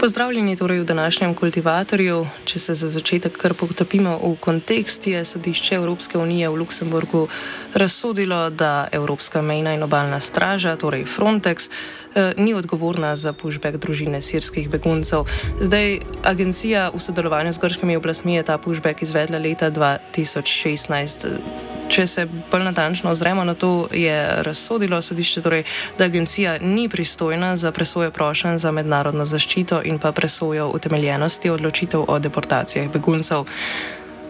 Pozdravljeni torej v današnjem kultivatorju. Če se za začetek kar potopimo v kontekst, je sodišče Evropske unije v Luksemburgu razsodilo, da Evropska mejna in obaljna straža, torej Frontex, eh, ni odgovorna za pushback družine sirskih beguncev. Zdaj, agencija v sodelovanju z grškimi oblastmi je ta pushback izvedla leta 2016. Če se bolj natančno ozremo na to, je razsodilo sodišče, torej, da agencija ni pristojna za presojo prošenj za mednarodno zaščito in pa presojo utemeljenosti odločitev o deportacijah beguncev.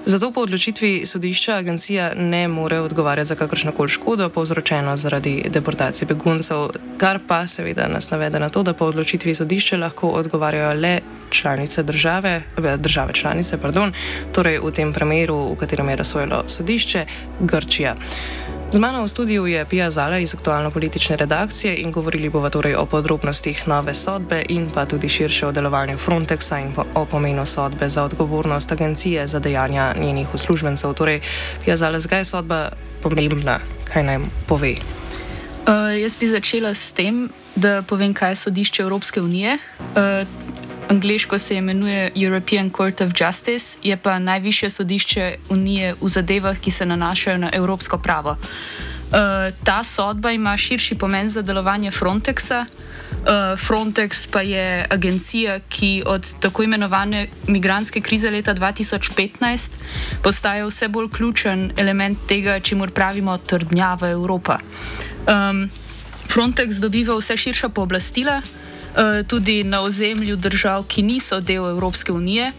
Zato po odločitvi sodišča agencija ne more odgovarjati za kakršno koli škodo povzročeno zaradi deportacije beguncev, kar pa seveda nas navede na to, da po odločitvi sodišča lahko odgovarjajo le članice države, države članice, pardon, torej v tem primeru, v katerem je razsojalo sodišče, Grčija. Z mano v studiu je Pija Zala iz aktualno-politične redakcije in govorili bomo torej o podrobnostih nove sodbe in pa tudi širše o delovanju Frontexa in po, o pomenu sodbe za odgovornost agencije za dejanja njenih uslužbencev. Torej, Pija Zala, zakaj je sodba pomembna? Kaj naj pove? Uh, jaz bi začela s tem, da povem, kaj je sodišče Evropske unije. Uh, Angliško se imenuje European Court of Justice, je pa najvišje sodišče Unije v zadevah, ki se nanašajo na evropsko pravo. Uh, ta sodba ima širši pomen za delovanje Frontexa. Uh, Frontex pa je agencija, ki od tako imenovane migranske krize leta 2015 postaja vse bolj ključen element tega, čemu pravimo trdnjava Evropa. Um, Frontex dobiva vse širša pooblastila. Eh, tudi na ozemlju držav, ki niso del Evropske unije.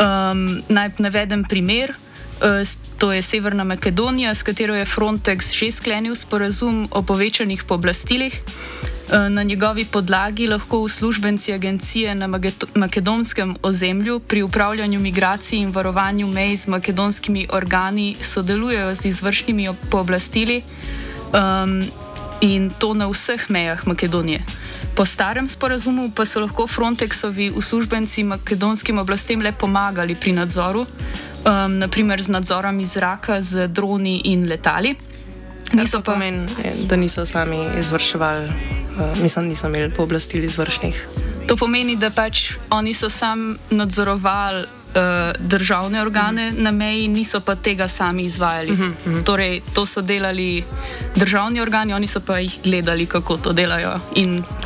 Um, naj navedem primer. Uh, to je Severna Makedonija, s katero je Frontex že sklenil sporazum o povečanih pooblastilih. Uh, na njegovi podlagi lahko uslužbenci agencije na makedonskem ozemlju pri upravljanju migracij in varovanju mej z makedonskimi organi sodelujejo z izvršnimi pooblastili um, in to na vseh mejah Makedonije. Po starem sporazumu pa so lahko Frontexovi uslužbenci makedonskim oblastem le pomagali pri nadzoru, um, naprimer z nadzorom iz zraka, z droni in letali. Niso pa meni, da niso sami izvrševali, uh, mislim, niso imeli pooblastil izvršnih. To pomeni, da pač oni so sami nadzorovali državne organe na meji, niso pa tega sami izvajali. Uh -huh, uh -huh. Torej, to so delali državni organi, oni so pa jih gledali, kako to delajo.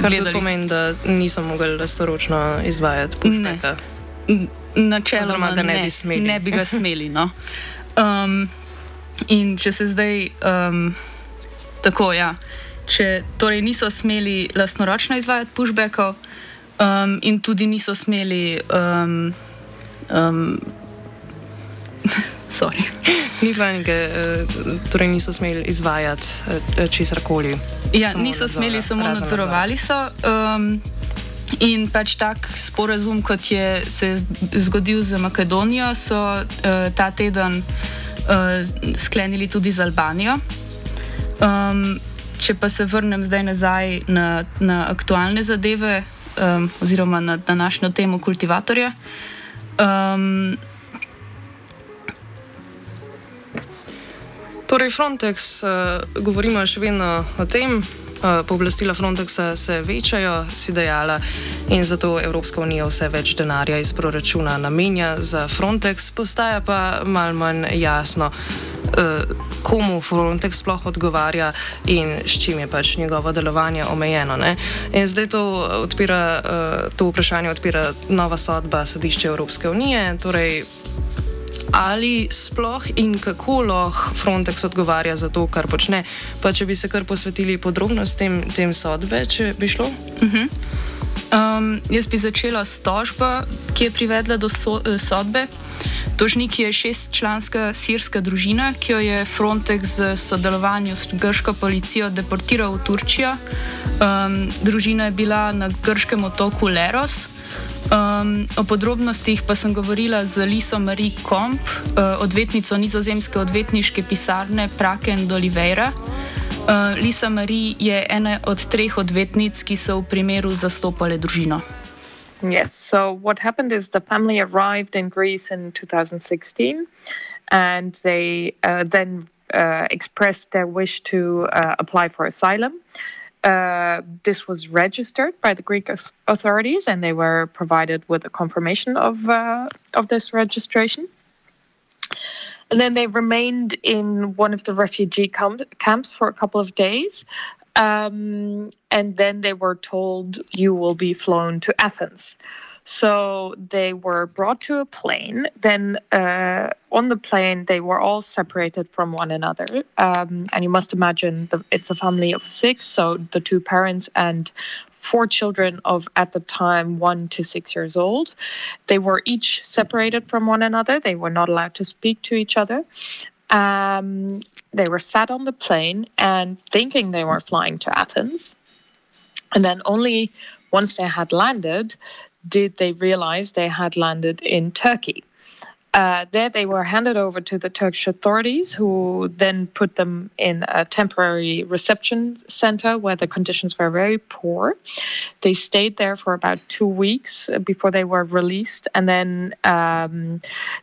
Kar gledali... pomeni, da niso mogli raztoročno izvajati pušnika. Načeloma, da ne, ne bi smeli. Ne bi ga smeli. No. Um, in če se zdaj um, tako, ja. Če torej niso smeli lastnoročno izvajati pushbackov, um, in tudi niso smeli um, Um, sorry. Ni vanjega, eh, torej niso smeli izvajati eh, česar koli. Ja, niso nadzora, smeli, samo nadzorovali so. Um, in pač tak sporazum, kot je se zgodil z Makedonijo, so uh, ta teden uh, sklenili tudi z Albanijo. Um, če pa se vrnem zdaj nazaj na, na aktualne zadeve, um, oziroma na današnjo temo kultivatorja. Um, torej, Frontex, uh, govorimo še vedno o tem. Uh, pooblastila Frontexa se večajo, si dejala, in zato Evropska unija vse več denarja iz proračuna namenja za Frontex, postaja pa mal manj jasno, uh, komu Frontex sploh odgovarja in s čim je pač njegovo delovanje omejeno. Ne? In zdaj to, odpira, uh, to vprašanje odpira nova sodba Sodišča Evropske unije. Torej, ali sploh in kako lahko Frontex odgovarja za to, kar počne. Pa če bi se kar posvetili podrobnostim tem sodbe, če bi šlo. Uh -huh. um, jaz bi začela s tožbo, ki je privedla do so, eh, sodbe. Tožnik je šestčlanska sirska družina, ki jo je Frontex z sodelovanjem s grško policijo deportiral v Turčijo. Um, družina je bila na grškem otoku Leros. Um, o podrobnostih pa sem govorila z Liso Marie Komp, uh, odvetnico nizozemske odvetniške pisarne Praken Oliveira. Uh, Lisa Marie je ena od treh odvetnic, ki so v primeru zastopale družino. Yes, so what happened is the family arrived in Greece in 2016 and they uh, then uh, expressed their wish to uh, apply for asylum. Uh, this was registered by the Greek authorities, and they were provided with a confirmation of uh, of this registration. And then they remained in one of the refugee camps for a couple of days, um, and then they were told you will be flown to Athens. So they were brought to a plane. Then uh, on the plane, they were all separated from one another. Um, and you must imagine the, it's a family of six, so the two parents and four children of at the time one to six years old. They were each separated from one another. They were not allowed to speak to each other. Um, they were sat on the plane and thinking they were flying to Athens. And then only once they had landed, did they realize they had landed in Turkey. Uh, there they were handed over to the Turkish authorities, who then put them in a temporary reception center where the conditions were very poor. They stayed there for about two weeks before they were released, and then um,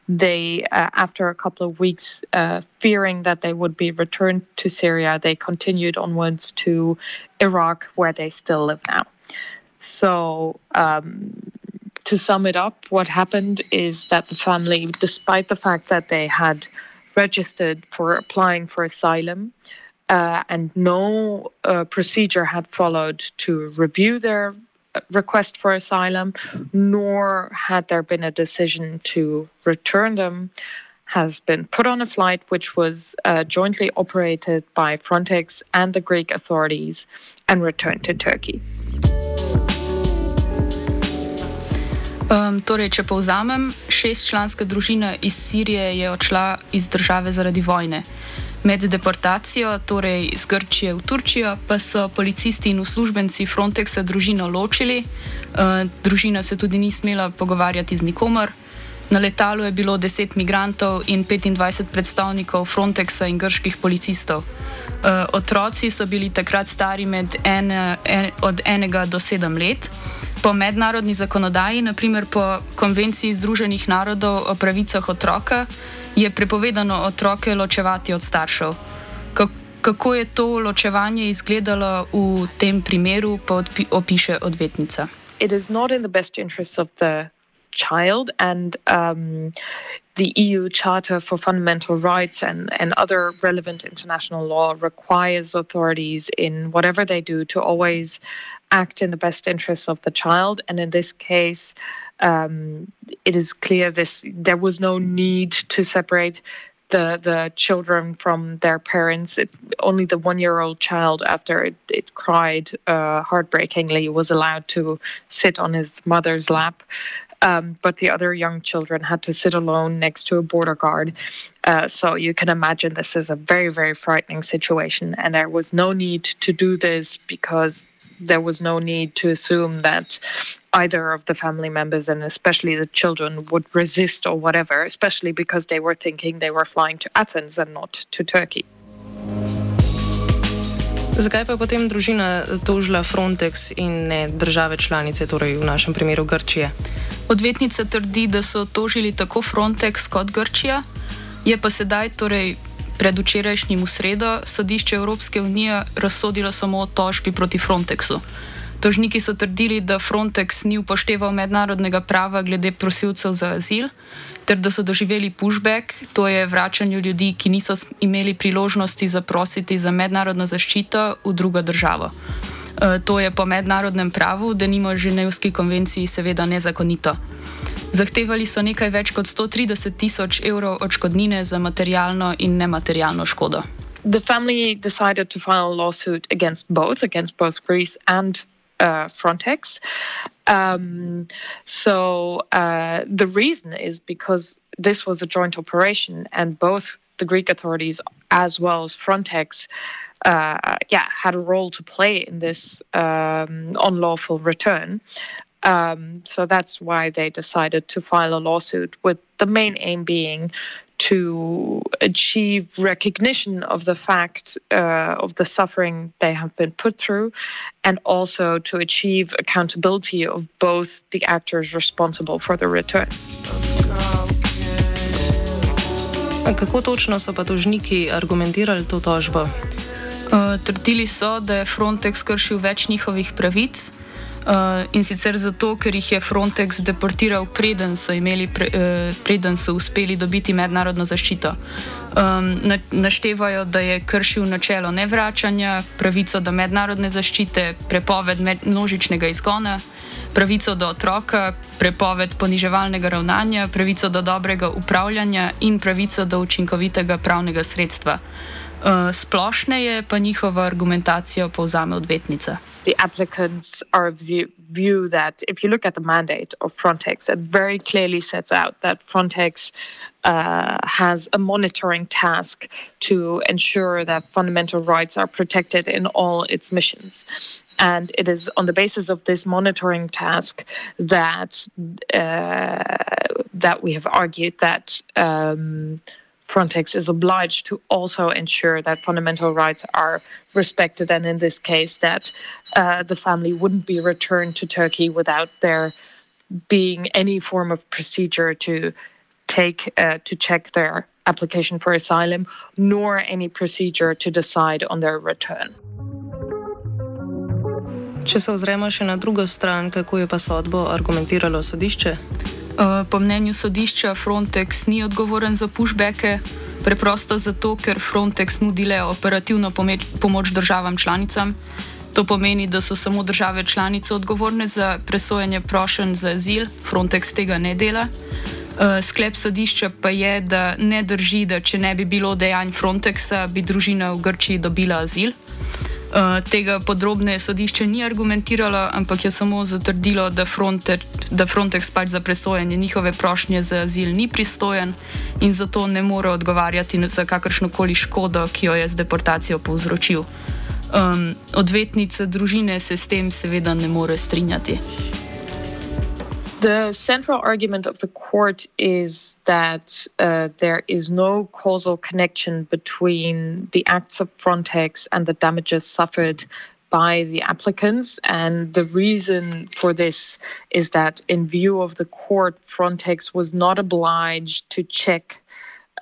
they, uh, after a couple of weeks, uh, fearing that they would be returned to Syria, they continued onwards to Iraq, where they still live now. So, um, to sum it up, what happened is that the family, despite the fact that they had registered for applying for asylum uh, and no uh, procedure had followed to review their request for asylum, nor had there been a decision to return them, has been put on a flight which was uh, jointly operated by Frontex and the Greek authorities and returned to Turkey. Um, torej, če povzamem, šestčlanska družina iz Sirije je odšla iz države zaradi vojne. Med deportacijo, torej iz Grčije v Turčijo, pa so policisti in uslužbenci Frontexa družino ločili. Uh, družina se tudi ni smela pogovarjati z nikomer. Na letalu je bilo 10 migrantov in 25 predstavnikov Frontexa in grških policistov. Uh, otroci so bili takrat stari ene, en, od enega do sedem let po mednarodni zakonodaji, naprimer po Konvenciji Združenih narodov o pravicah otroka, je prepovedano otroke ločevati od staršev. Kako je to ločevanje izgledalo v tem primeru, pa opiše odvetnica. It is not in the best interest of the child and um, the EU Charter for Fundamental Rights and, and other relevant international law requires authorities in whatever they do to always act in the best interests of the child. And in this case, um, it is clear this there was no need to separate the the children from their parents. It, only the one year old child, after it, it cried uh, heartbreakingly, was allowed to sit on his mother's lap. Um, but the other young children had to sit alone next to a border guard. Uh, so you can imagine this is a very, very frightening situation. And there was no need to do this because there was no need to assume that either of the family members and especially the children would resist or whatever, especially because they were thinking they were flying to Athens and not to Turkey. Zakaj pa potem družina tožila Frontex in ne države članice, torej v našem primeru Grčije? Odvetnica trdi, da so tožili tako Frontex kot Grčija, je pa sedaj torej predvčerajšnjim v sredo sodišče Evropske unije razsodilo samo o tožbi proti Frontexu. Tožniki so trdili, da Frontex ni upošteval mednarodnega prava glede prosilcev za azil, ter da so doživeli pushback, to je vračanje ljudi, ki niso imeli priložnosti zaprositi za mednarodno zaščito v drugo državo. E, to je po mednarodnem pravu, da nimo Ženevski konvenciji, seveda nezakonito. Zahtevali so nekaj več kot 130 tisoč evrov odškodnine za materialno in nematerialno škodo. The family decided to file a lawsuit against both, against both Greece and uh, Frontex. Um, so uh, the reason is because this was a joint operation, and both the Greek authorities as well as Frontex, uh, yeah, had a role to play in this um, unlawful return. Um, so that's why they decided to file a lawsuit, with the main aim being to achieve recognition of the fact uh, of the suffering they have been put through, and also to achieve accountability of both the actors responsible for the return. Kako točno so pa tožniki argumentirali to tožbo? Uh, trdili so, da je Frontex kršil več njihovih pravic, Uh, in sicer zato, ker jih je Frontex deportiral, preden so, imeli, pre, uh, preden so uspeli dobiti mednarodno zaščito. Um, na, naštevajo, da je kršil načelo nevračanja, pravico do mednarodne zaščite, prepoved med, množičnega izgona, pravico do otroka, prepoved poniževalnega ravnanja, pravico do dobrega upravljanja in pravico do učinkovitega pravnega sredstva. Uh, splošneje pa njihovo argumentacijo povzame odvetnica. the applicants are of the view that if you look at the mandate of Frontex, it very clearly sets out that Frontex uh, has a monitoring task to ensure that fundamental rights are protected in all its missions. And it is on the basis of this monitoring task that uh, that we have argued that. Um, Frontex is obliged to also ensure that fundamental rights are respected, and in this case, that uh, the family wouldn't be returned to Turkey without there being any form of procedure to take uh, to check their application for asylum, nor any procedure to decide on their return. Če se ozremo še na drugo stran, kako je pa sodbo argumentiralo sodišče? Eh, po mnenju sodišča Frontex ni odgovoren za pushbacke, preprosto zato, ker Frontex nudi le operativno pomoč državam članicam. To pomeni, da so samo države članice odgovorne za presojanje prošenj za azil, Frontex tega ne dela. Eh, sklep sodišča pa je, da ne drži, da če ne bi bilo dejanj Frontexa, bi družina v Grčiji dobila azil. Uh, tega podrobneje sodišče ni argumentiralo, ampak je samo zatrdilo, da, Fronte, da Frontex pač za presojanje njihove prošnje za azil ni pristojen in zato ne more odgovarjati za kakršno koli škodo, ki jo je z deportacijo povzročil. Um, odvetnica družine se s tem seveda ne more strinjati. The central argument of the court is that uh, there is no causal connection between the acts of Frontex and the damages suffered by the applicants. And the reason for this is that, in view of the court, Frontex was not obliged to check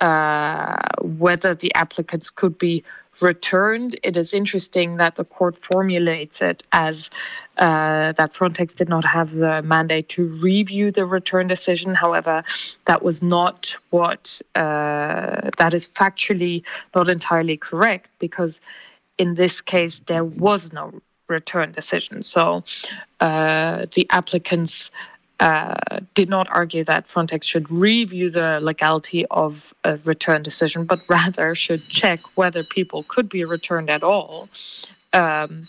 uh, whether the applicants could be returned. It is interesting that the court formulates it as uh, that Frontex did not have the mandate to review the return decision. However, that was not what, uh, that is factually not entirely correct because in this case there was no return decision. So uh, the applicants uh, did not argue that Frontex should review the legality of a return decision, but rather should check whether people could be returned at all. Um,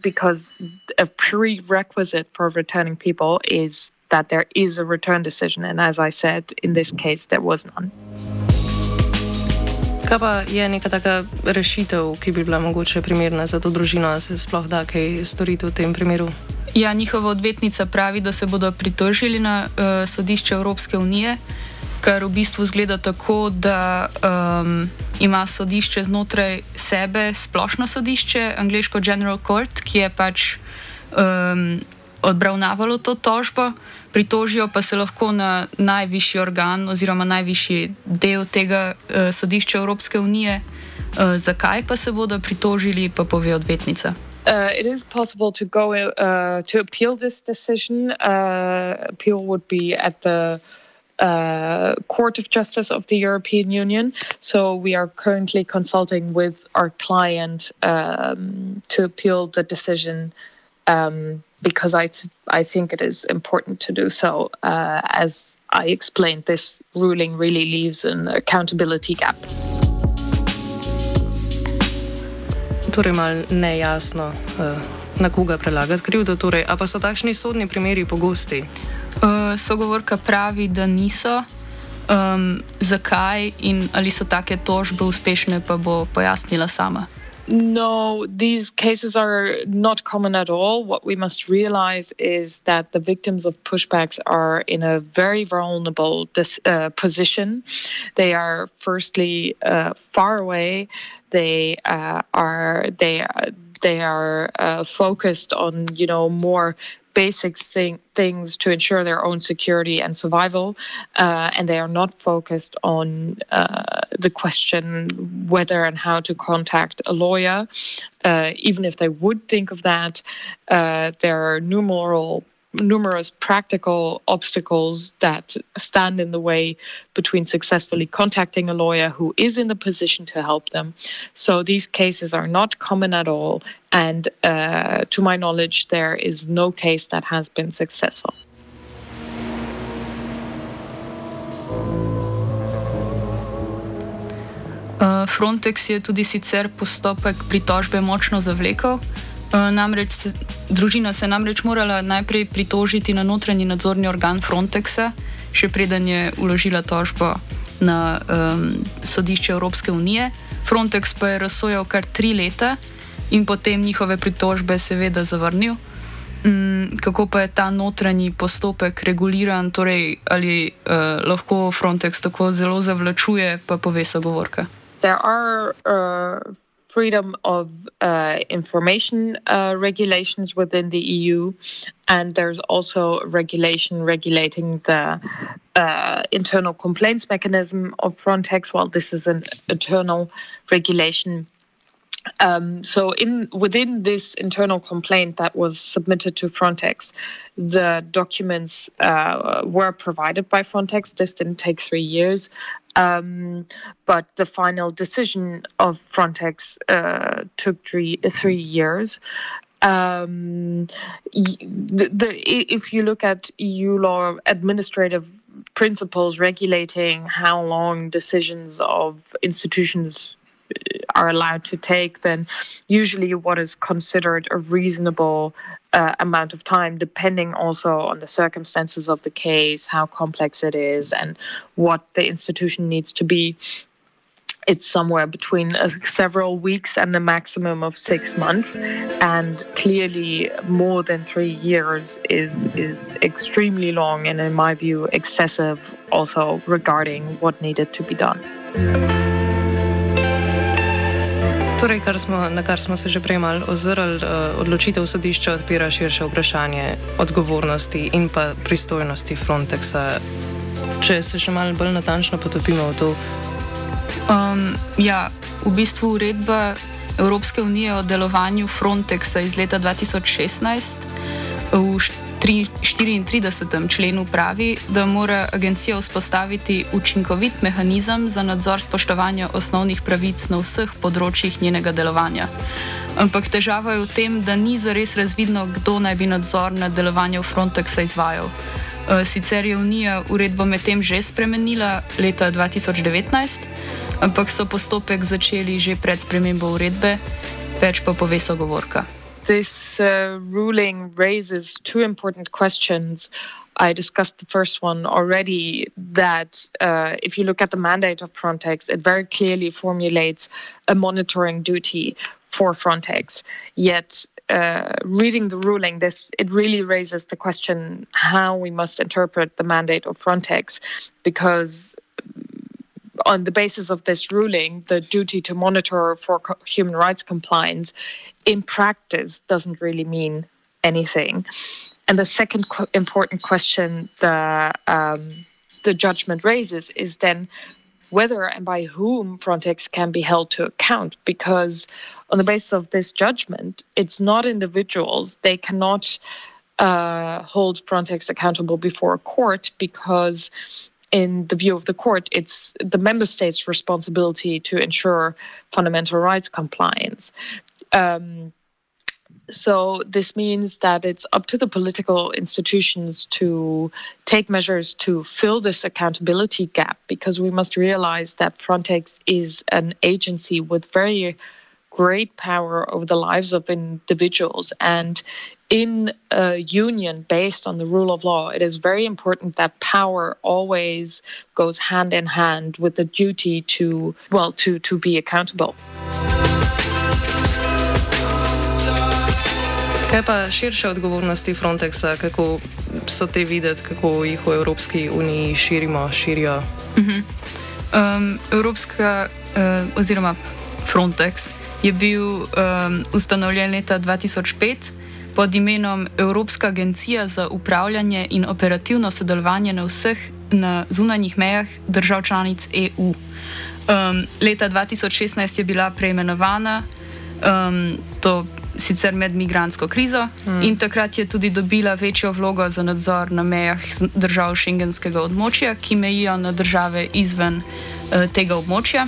because a prerequisite for returning people is that there is a return decision. And as I said, in this case, there was none. Kaj pa je neka taka rešitev, ki bi bila mogoče primerna za to družino, da se sploh da kaj storiti v tem primeru? Ja, njihova odvetnica pravi, da se bodo pritožili na uh, sodišče Evropske unije, kar v bistvu zgleda tako, da um, ima sodišče znotraj sebe splošno sodišče, angliško General Court, ki je pač um, obravnavalo to tožbo, pritožijo pa se lahko na najvišji organ oziroma najvišji del tega uh, sodišča Evropske unije. Uh, zakaj pa se bodo pritožili, pa pove odvetnica. Uh, it is possible to go uh, to appeal this decision. Uh, appeal would be at the uh, Court of Justice of the European Union. So we are currently consulting with our client um, to appeal the decision um, because I, I think it is important to do so. Uh, as I explained, this ruling really leaves an accountability gap. Torej, malo nejasno, uh, na koga prelagati krivdo. Torej, a pa so takšni sodni primeri pogosti? Uh, sogovorka pravi, da niso. Um, zakaj in ali so take tožbe uspešne, pa bo pojasnila sama. No, these cases are not common at all. What we must realize is that the victims of pushbacks are in a very vulnerable dis- uh, position. They are, firstly, uh, far away. They uh, are they they are uh, focused on you know more basic thing, things to ensure their own security and survival, uh, and they are not focused on uh, the question whether and how to contact a lawyer. Uh, even if they would think of that, uh, there are numerous numerous practical obstacles that stand in the way between successfully contacting a lawyer who is in the position to help them. So these cases are not common at all. And uh, to my knowledge, there is no case that has been successful. Uh, Frontex je tudi sicer postopek pritožbe močno zavlekel. Uh, namreč se, družina se je namreč morala najprej pritožiti na notranji nadzorni organ Frontexa, še preden je uložila tožbo na um, sodišče Evropske unije. Frontex pa je razsojal kar tri leta in potem njihove pritožbe seveda zavrnil. Um, kako pa je ta notranji postopek reguliran, torej ali uh, lahko Frontex tako zelo zavlačuje, pa pove sogovorka. There are uh, freedom of uh, information uh, regulations within the EU, and there's also regulation regulating the uh, internal complaints mechanism of Frontex. Well, this is an internal regulation. Um, so, in within this internal complaint that was submitted to Frontex, the documents uh, were provided by Frontex. This didn't take three years, um, but the final decision of Frontex uh, took three three years. Um, the, the, if you look at EU law, administrative principles regulating how long decisions of institutions are allowed to take, then usually what is considered a reasonable uh, amount of time, depending also on the circumstances of the case, how complex it is, and what the institution needs to be. It's somewhere between uh, several weeks and a maximum of six months, and clearly more than three years is is extremely long, and in my view, excessive. Also regarding what needed to be done. Torej, kar smo, na kar smo se že prej malo ozrli, uh, odločitev sodišča odpira širše vprašanje odgovornosti in pa pristojnosti Frontexa. Če se še malo bolj natančno potopimo v to. Um, ja, v bistvu uredba Evropske unije o delovanju Frontexa iz leta 2016 v 34. členu pravi, da mora agencija vzpostaviti učinkovit mehanizem za nadzor spoštovanja osnovnih pravic na vseh področjih njenega delovanja. Ampak težava je v tem, da ni zares razvidno, kdo naj bi nadzor nad delovanjem Frontexa izvajal. E, sicer je Unija uredbo medtem že spremenila leta 2019, ampak so postopek začeli že pred spremembo uredbe, več pa pove sogovorka. This uh, ruling raises two important questions. I discussed the first one already that uh, if you look at the mandate of Frontex, it very clearly formulates a monitoring duty for Frontex. Yet, uh, reading the ruling, this it really raises the question how we must interpret the mandate of Frontex, because on the basis of this ruling, the duty to monitor for co- human rights compliance in practice doesn't really mean anything. And the second qu- important question the um, the judgment raises is then whether and by whom Frontex can be held to account because on the basis of this judgment, it's not individuals. They cannot uh, hold Frontex accountable before a court because, in the view of the court, it's the member state's responsibility to ensure fundamental rights compliance. Um, so this means that it's up to the political institutions to take measures to fill this accountability gap because we must realize that Frontex is an agency with very great power over the lives of individuals and in a union based on the rule of law it is very important that power always goes hand in hand with the duty to well to to be accountable Kaj pa širše odgovornosti Frontexa, kako so te videti, kako jih v Evropski uniji širimo, širijo? Uh -huh. um, Evropska uh, oziroma Frontex je bil um, ustanovljen leta 2005 pod imenom Evropska agencija za upravljanje in operativno sodelovanje na vseh na zunanjih mejah držav članic EU. Um, leta 2016 je bila preimenovana. Um, to sicer med migransko krizo mm. in takrat je tudi dobila večjo vlogo za nadzor na mejah držav šengenskega območja, ki mejijo na države izven uh, tega območja.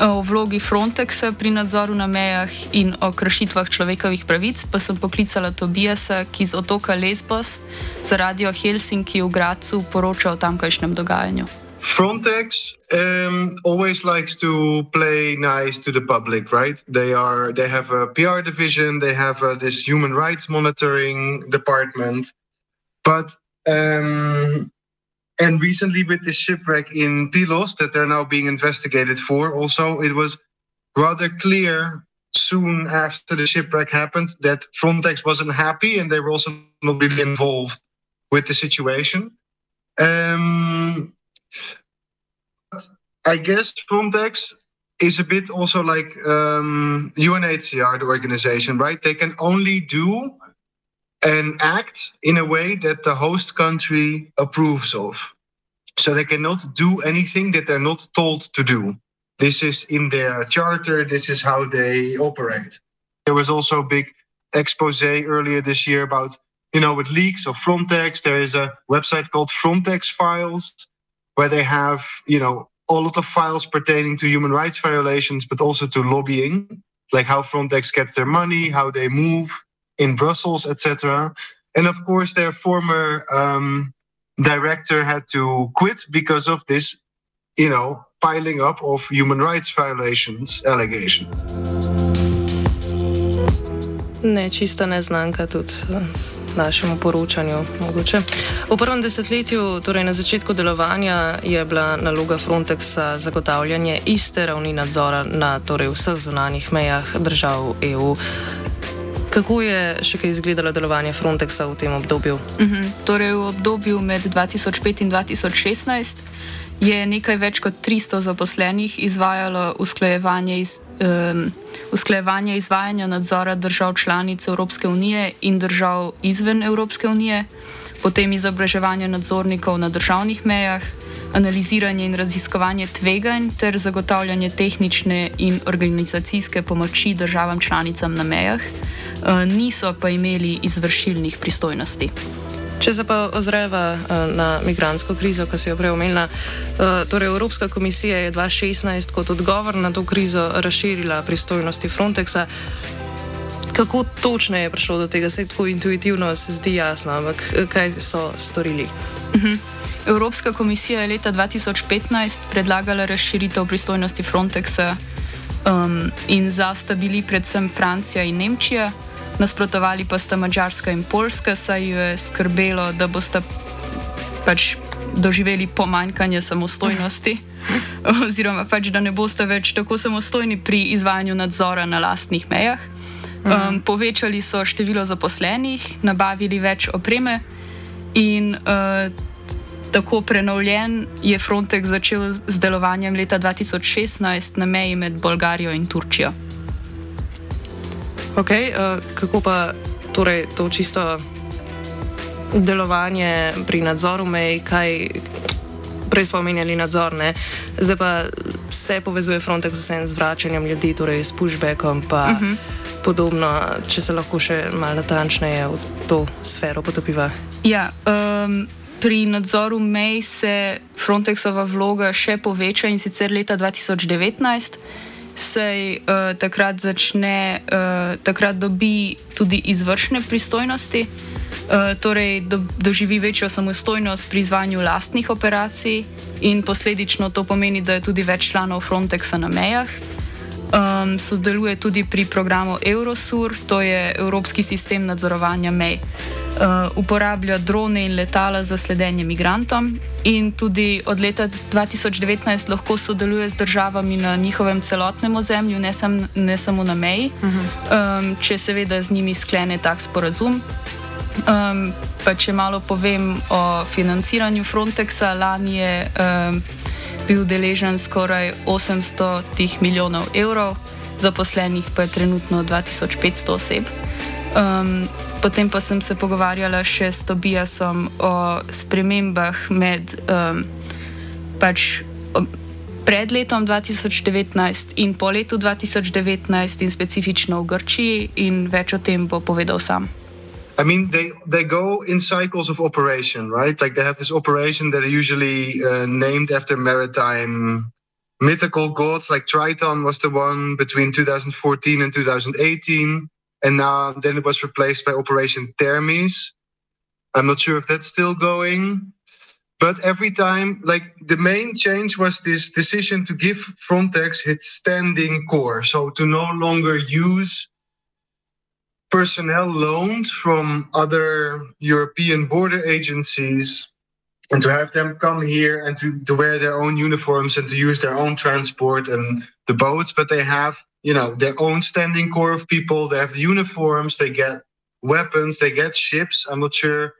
O vlogi Frontexa pri nadzoru na mejah in o kršitvah človekovih pravic pa sem poklicala Tobiasa, ki z otoka Lesbos za radio Helsinki v Gracu poroča o tamkajšnjem dogajanju. Frontex um, always likes to play nice to the public, right? They are they have a PR division, they have uh, this human rights monitoring department, but um, and recently with this shipwreck in Pilos that they're now being investigated for, also it was rather clear soon after the shipwreck happened that Frontex wasn't happy and they were also not really involved with the situation. Um, I guess Frontex is a bit also like um, UNHCR, the organization, right? They can only do and act in a way that the host country approves of. So they cannot do anything that they're not told to do. This is in their charter, this is how they operate. There was also a big expose earlier this year about, you know, with leaks of Frontex. There is a website called Frontex Files where they have, you know, a lot of files pertaining to human rights violations, but also to lobbying, like how Frontex gets their money, how they move in Brussels, etc. And of course, their former um, director had to quit because of this, you know, piling up of human rights violations allegations. Ne, čista neznanka tudi. našemu poročanju. Mogoče. V prvem desetletju, torej na začetku delovanja, je bila naloga Frontexa zagotavljanje iste ravni nadzora na torej vseh zunanjih mejah držav EU. Kako je še kaj izgledalo delovanje Frontexa v tem obdobju? Uh mhm. -huh. torej, v obdobju med 2005 in 2016 je nekaj več kot 300 zaposlenih izvajalo usklajevanje, iz, um, usklajevanje izvajanja nadzora držav članic Evropske unije in držav izven Evropske unije, potem izobraževanje nadzornikov na državnih mejah, analiziranje in raziskovanje tveganj ter zagotavljanje tehnične in organizacijske pomoči državam članicam na mejah, uh, niso pa imeli izvršilnih pristojnosti. Če se pa ozreva uh, na migransko krizo, ki se je prej omenila, uh, torej Evropska komisija je 2016 kot odgovor na to krizo razširila pristojnosti Frontexa. Kako točno je prišlo do tega, se tako intuitivno se zdi jasno, ampak eh, kaj so storili? Uh mhm. -huh. Evropska komisija je leta 2015 predlagala razširitev pristojnosti Frontexa um, in za sta bili predvsem Francija in Nemčija nasprotovali pa sta Mačarska in Poljska, saj jo je skrbelo, da boste pač doživeli pomanjkanje samostojnosti, oziroma pač, da ne boste več tako samostojni pri izvajanju nadzora na lastnih mejah. Um, povečali so število zaposlenih, nabavili več opreme in uh, tako prenovljen je Frontex začel z delovanjem leta 2016 na meji med Bolgarijo in Turčijo. Okay, uh, eh, kako pa torej to čisto delovanje pri nadzoru mej, kaj, Prej smo omenjali nadzor, ne? zdaj pa se povezuje Frontex vsem z vračanjem ljudi, torej s pushbackom in uh -huh. podobno. Če se lahko še malo natančneje v to sfero potopiva. Ja, um, pri nadzoru mej se Frontexova vloga še poveča in sicer leta 2019 se uh, takrat začne, uh, takrat dobi tudi izvršne pristojnosti, uh, torej do, doživi večjo samostojnost pri izvajanju lastnih operacij in posledično to pomeni, da je tudi več članov Frontexa na mejah. Um, sodeluje tudi pri programu Eurosur, to je Evropski sistem nadzorovanja mej. Uh, uporablja drone in letala za sledenje migrantom, in tudi od leta 2019 lahko sodeluje z državami na njihovem celotnem ozemlju, ne, sam, ne samo na meji, uh -huh. um, če seveda z njimi sklene tak sporazum. Um, pa če malo povem o financiranju Frontexa, lani je um, bil deležen skoraj 800 milijonov evrov, zaposlenih pa je trenutno 2500 oseb. Um, potem pa sem se pogovarjala še s Tobiasom o spremembah med um, pač, pred letom 2019 in po letu 2019 in specifično v Grčiji in več o tem bo povedal sam. I mean, they, they go in cycles of operation, right? Like they have this operation that are usually uh, named after maritime mythical gods. Like Triton was the one between 2014 and 2018 and now then it was replaced by Operation Thermes. I'm not sure if that's still going, but every time, like the main change was this decision to give Frontex its standing core, so to no longer use personnel loaned from other European border agencies and to have them come here and to, to wear their own uniforms and to use their own transport and the boats, but they have you know their own standing core of people. They have the uniforms, they get weapons, they get ships. I'm not sure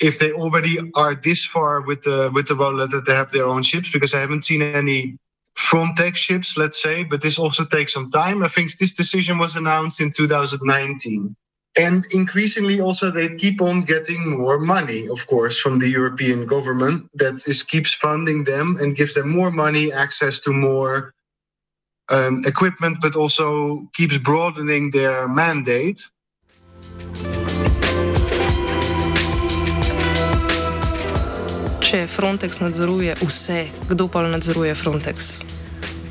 if they already are this far with the with the rollout that they have their own ships because I haven't seen any Frontex ships, let's say. But this also takes some time. I think this decision was announced in 2019. And increasingly, also, they keep on getting more money, of course, from the European government that is keeps funding them and gives them more money, access to more um, equipment, but also keeps broadening their mandate. Če Frontex nadzoruje vse, kdo pa nadzoruje Frontex?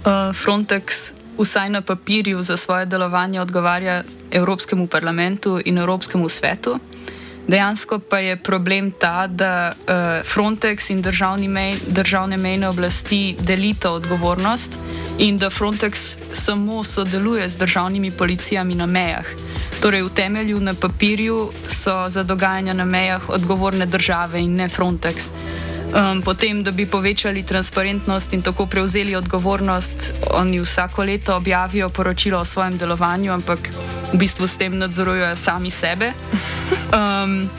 Uh, Frontex vsaj na papirju za svoje delovanje odgovarja Evropskemu parlamentu in Evropskemu svetu. Dejansko pa je problem ta, da uh, Frontex in mej, državne mejne oblasti delita odgovornost in da Frontex samo sodeluje z državnimi policijami na mejah. Torej, v temelju na papirju so za dogajanja na mejah odgovorne države in ne Frontex. Um, potem, da bi povečali transparentnost in tako prevzeli odgovornost, oni vsako leto objavijo poročilo o svojem delovanju, ampak v bistvu s tem nadzorujejo sami sebe. Um,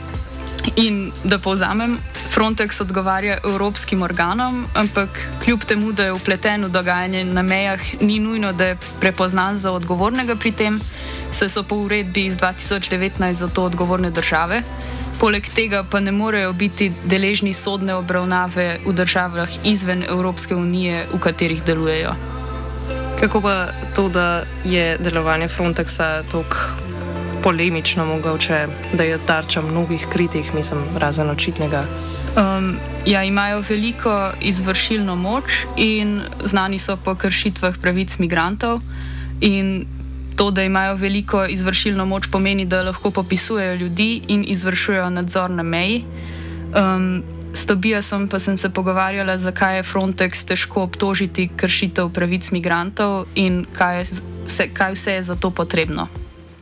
in da povzamem, Frontex odgovarja evropskim organom, ampak kljub temu, da je upleten v dogajanje na mejah, ni nujno, da je prepoznan za odgovornega pri tem, saj so po uredbi iz 2019 za to odgovorne države. Poleg tega pa ne morejo biti deležni sodne obravnave v državah izven Evropske unije, v katerih delujejo. Kako pa to, da je delovanje Frontexa tako polemično, mogoče, da je tarča mnogih kritik, mislim, razen očitnega? Um, ja, imajo veliko izvršilno moč in znani so po kršitvah pravic migrantov. In to, da imajo veliko izvršilno moč, pomeni, da lahko popisujejo ljudi in izvršujejo nadzor na meji. Um, S Tobijasom pa sem se pogovarjala, zakaj je Frontex težko obtožiti kršitev pravic migrantov in kaj, je, vse, kaj vse je za to potrebno.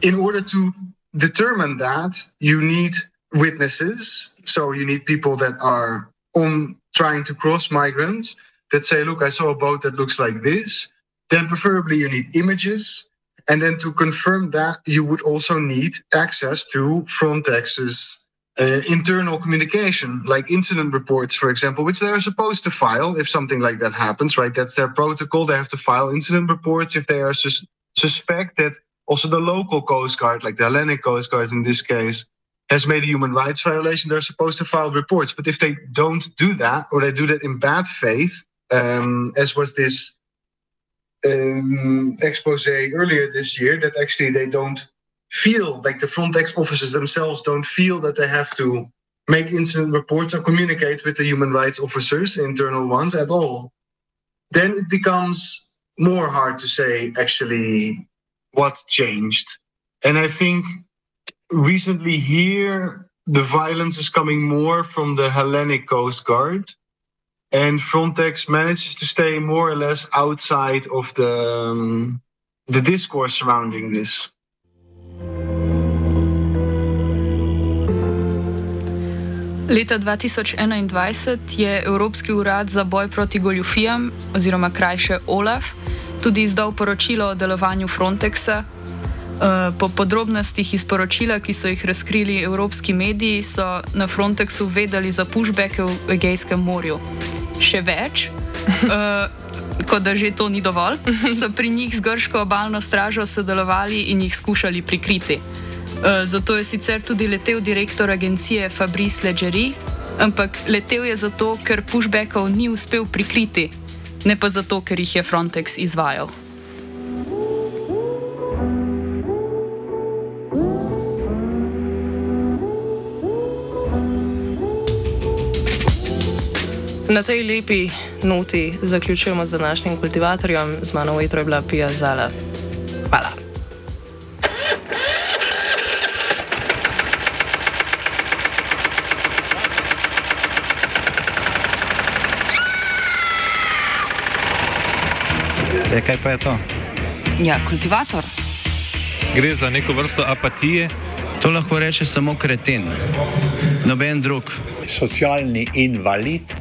In order to determine that, you need witnesses. So you need people that are on trying to cross migrants that say, look, I saw a boat that looks like this. Then preferably you need images. And then to confirm that, you would also need access to Frontex's uh, internal communication, like incident reports, for example, which they are supposed to file if something like that happens, right? That's their protocol. They have to file incident reports if they are sus- suspect that also the local Coast Guard, like the Hellenic Coast Guard in this case, has made a human rights violation, they're supposed to file reports. But if they don't do that, or they do that in bad faith, um, as was this um, expose earlier this year, that actually they don't feel like the Frontex officers themselves don't feel that they have to make incident reports or communicate with the human rights officers, internal ones at all, then it becomes more hard to say actually what changed. And I think recently here, the violence is coming more from the Hellenic Coast Guard. And Frontex manages to stay more or less outside of the, um, the discourse surrounding this. Leta 2021 je Evropski urad za boj proti goljufijam, oziroma krajše OLAF, tudi izdal poročilo o delovanju Frontexa. Eh, po podrobnostih iz poročila, ki so jih razkrili evropski mediji, so na Frontexu vedeli za pushbacke v Egejskem morju. Še več, uh, kot da že to ni dovolj, so pri njih z grško obalno stražo sodelovali in jih skušali prikriti. Eh, zato je sicer tudi letel direktor agencije Fabrice Leggeri, ampak letel je zato, ker pushbackov ni uspel prikriti, ne pa zato, ker jih je Frontex izvajal. Na tej lepi noti zaključujemo z današnjim kultivatorjem, z mano vetro je bila Pija Zala. Hvala. E, kaj pa je to? Ja, kultivator. Gre za neko vrsto apatije. To lahko reče samo kreten, noben drug. Socialni invalid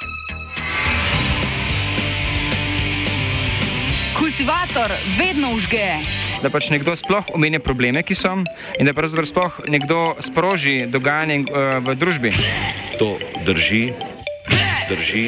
Kultivator vedno užge. Da pač nekdo sploh omenja probleme, ki so, in da pravzaprav sploh nekdo sproži dogajanje uh, v družbi. To drži, drži.